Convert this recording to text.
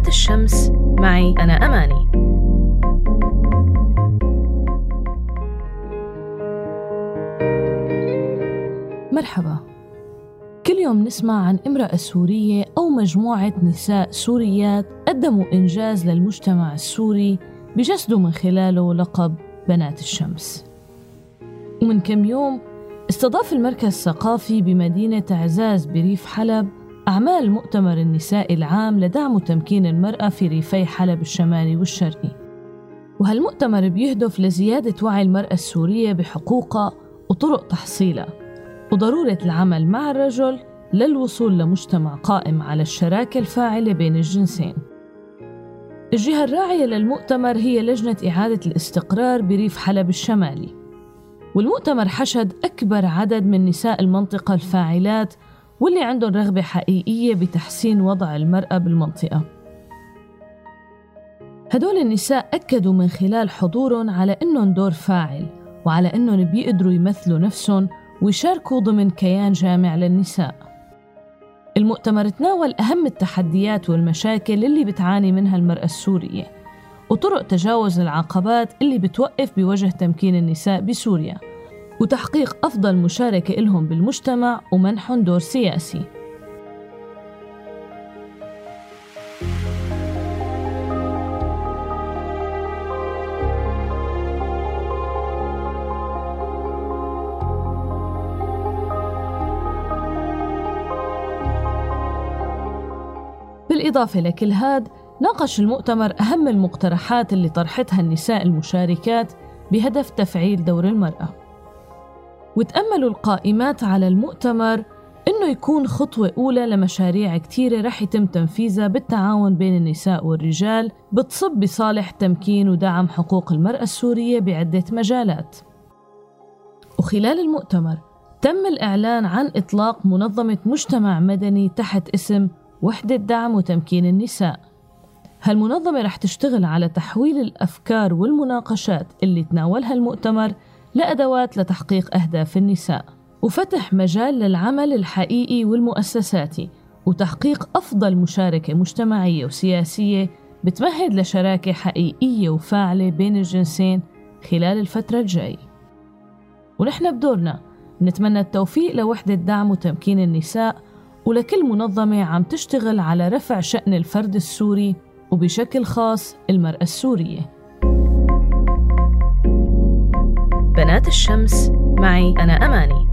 بنات الشمس معي. أنا أماني. مرحبا. كل يوم نسمع عن امرأة سورية أو مجموعة نساء سوريات قدموا إنجاز للمجتمع السوري بجسدوا من خلاله لقب بنات الشمس. ومن كم يوم استضاف المركز الثقافي بمدينة عزاز بريف حلب أعمال مؤتمر النساء العام لدعم وتمكين المرأة في ريفي حلب الشمالي والشرقي. وهالمؤتمر بيهدف لزيادة وعي المرأة السورية بحقوقها وطرق تحصيلها؟ وضرورة العمل مع الرجل للوصول لمجتمع قائم على الشراكة الفاعلة بين الجنسين. الجهة الراعية للمؤتمر هي لجنة إعادة الاستقرار بريف حلب الشمالي. والمؤتمر حشد أكبر عدد من نساء المنطقة الفاعلات واللي عندهم رغبة حقيقية بتحسين وضع المرأة بالمنطقة. هدول النساء أكدوا من خلال حضورهم على إنهم دور فاعل وعلى إنهم بيقدروا يمثلوا نفسهم ويشاركوا ضمن كيان جامع للنساء. المؤتمر تناول أهم التحديات والمشاكل اللي بتعاني منها المرأة السورية وطرق تجاوز العقبات اللي بتوقف بوجه تمكين النساء بسوريا. وتحقيق أفضل مشاركة إلهم بالمجتمع ومنحهم دور سياسي. بالإضافة لكل هاد ناقش المؤتمر أهم المقترحات اللي طرحتها النساء المشاركات بهدف تفعيل دور المرأة. وتأملوا القائمات على المؤتمر إنه يكون خطوة أولى لمشاريع كتيرة رح يتم تنفيذها بالتعاون بين النساء والرجال بتصب بصالح تمكين ودعم حقوق المرأة السورية بعدة مجالات. وخلال المؤتمر تم الإعلان عن إطلاق منظمة مجتمع مدني تحت اسم وحدة دعم وتمكين النساء. هالمنظمة رح تشتغل على تحويل الأفكار والمناقشات اللي تناولها المؤتمر لأدوات لتحقيق أهداف النساء. وفتح مجال للعمل الحقيقي والمؤسساتي وتحقيق أفضل مشاركة مجتمعية وسياسية بتمهد لشراكة حقيقية وفاعلة بين الجنسين خلال الفترة الجاي ونحن بدورنا نتمنى التوفيق لوحدة دعم وتمكين النساء ولكل منظمة عم تشتغل على رفع شأن الفرد السوري وبشكل خاص المرأة السورية. الشمس معي. أنا أماني.